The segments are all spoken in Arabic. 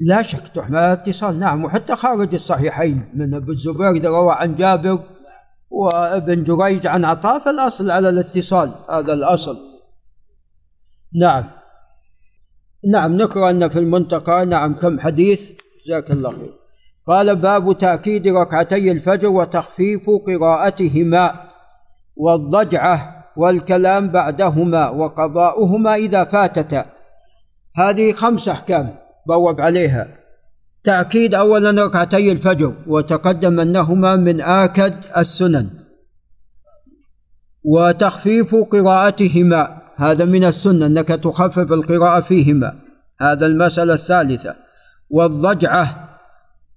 لا شك تحمل على الاتصال. نعم وحتى خارج الصحيحين من ابن الزبير روى عن جابر وابن جريج عن عطاء فالأصل على الاتصال هذا الأصل. نعم. نعم نقرأ أن في المنتقى نعم كم حديث؟ جزاك الله خير. قال باب تأكيد ركعتي الفجر وتخفيف قراءتهما والضجعة. والكلام بعدهما وقضاؤهما إذا فاتتا. هذه خمس أحكام بوب عليها. تأكيد أولا ركعتي الفجر وتقدم أنهما من آكد السنن. وتخفيف قراءتهما هذا من السنة أنك تخفف القراءة فيهما. هذا المسألة الثالثة. والضجعة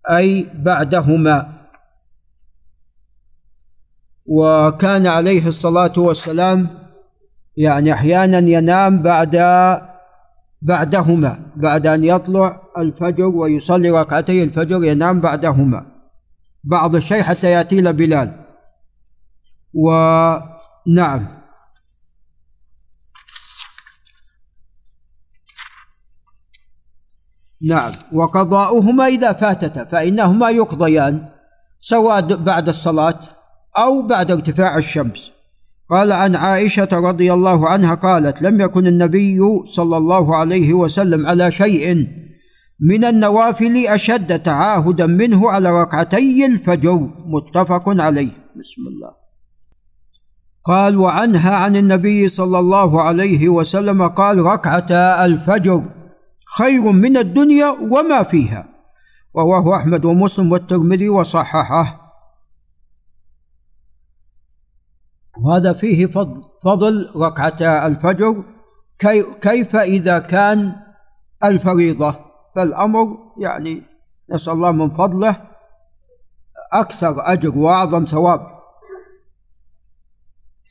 أي بعدهما. وكان عليه الصلاة والسلام يعني أحيانا ينام بعد بعدهما بعد أن يطلع الفجر ويصلي ركعتي الفجر ينام بعدهما. بعض الشيء حتى يأتي له بلال. ونعم نعم. وقضاؤهما إذا فاتتا فإنهما يقضيان سواء بعد الصلاة أو بعد ارتفاع الشمس. قال عن عائشة رضي الله عنها قالت لم يكن النبي صلى الله عليه وسلم على شيء من النوافل أشد تعاهدا منه على ركعتي الفجر. متفق عليه. بسم الله. قال وعنها عن النبي صلى الله عليه وسلم قال ركعتا الفجر خير من الدنيا وما فيها. رواه أحمد ومسلم والترمذي وصححه. وهذا فيه فضل, فضل ركعتا الفجر كي كيف إذا كان الفريضة؟ فالأمر يعني نسأل الله من فضله أكثر أجر وأعظم ثواب.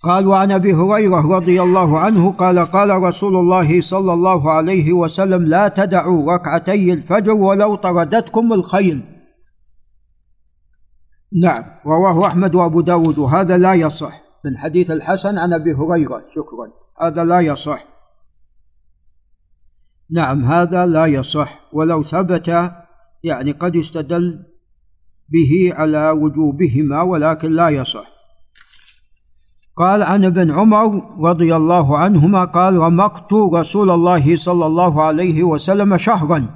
قال وعن أبي هريرة رضي الله عنه قال قال رسول الله صلى الله عليه وسلم لا تدعوا ركعتي الفجر ولو طردتكم الخيل. نعم رواه أحمد وأبو داود وهذا لا يصح. من حديث الحسن عن أبي هريرة. شكرا. هذا لا يصح. نعم هذا لا يصح. ولو ثبت يعني قد يستدل به على وجوبهما ولكن لا يصح. قال عن ابن عمر رضي الله عنهما قال رمقت رسول الله صلى الله عليه وسلم شهرا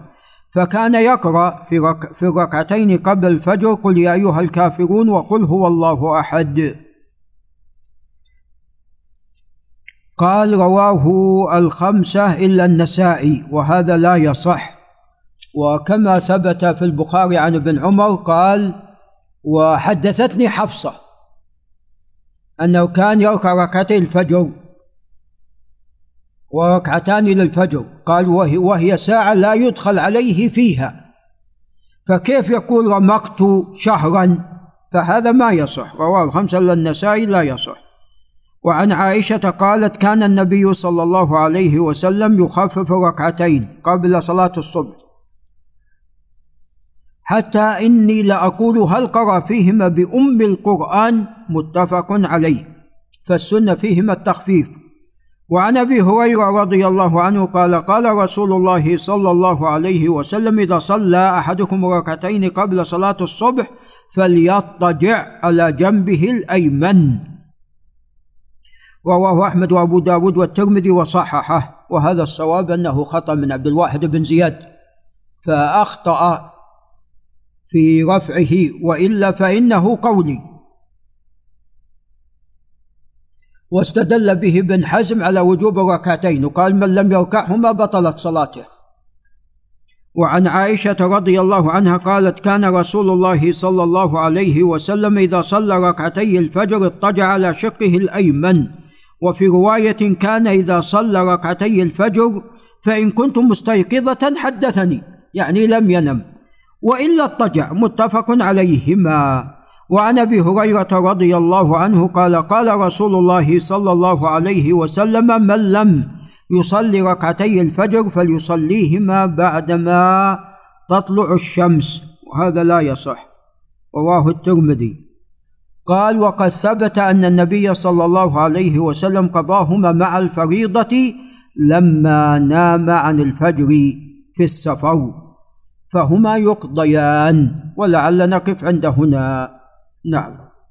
فكان يقرأ في, في الركعتين قبل الفجر قل يا أيها الكافرون وقل هو الله أحد. قال رواه الخمسة إلا النسائي وهذا لا يصح. وكما ثبت في البخاري عن ابن عمر قال وحدثتني حفصة أنه كان يركع ركعتي الفجر وركعتان للفجر قال وهي, وهي ساعة لا يدخل عليه فيها فكيف يقول رمقت شهرا؟ فهذا ما يصح رواه الخمسة إلا النسائي لا يصح. وعن عائشة قالت كان النبي صلى الله عليه وسلم يخفف ركعتين قبل صلاة الصبح. حتى إني لأقول هل قرأ فيهما بأم القرآن متفق عليه فالسنة فيهما التخفيف. وعن أبي هريرة رضي الله عنه قال قال رسول الله صلى الله عليه وسلم إذا صلى أحدكم ركعتين قبل صلاة الصبح فليضطجع على جنبه الأيمن. رواه أحمد وأبو داود والترمذي وصححه وهذا الصواب أنه خطأ من عبد الواحد بن زياد فأخطأ في رفعه وإلا فإنه قولي. واستدل به ابن حزم على وجوب الركعتين وقال من لم يركعهما بطلت صلاته. وعن عائشة رضي الله عنها قالت كان رسول الله صلى الله عليه وسلم إذا صلى ركعتي الفجر اضطجع على شقه الأيمن. وفي رواية كان إذا صلى ركعتي الفجر فإن كنت مستيقظة حدثني يعني لم ينم وإلا اضطجع متفق عليهما. وعن أبي هريرة رضي الله عنه قال قال رسول الله صلى الله عليه وسلم من لم يصلي ركعتي الفجر فليصليهما بعدما تطلع الشمس. وهذا لا يصح رواه الترمذي. قال وقد ثبت أن النبي صلى الله عليه وسلم قضاهما مع الفريضة لما نام عن الفجر في السفر فهما يقضيان ولعل نقف عند هنا. نعم.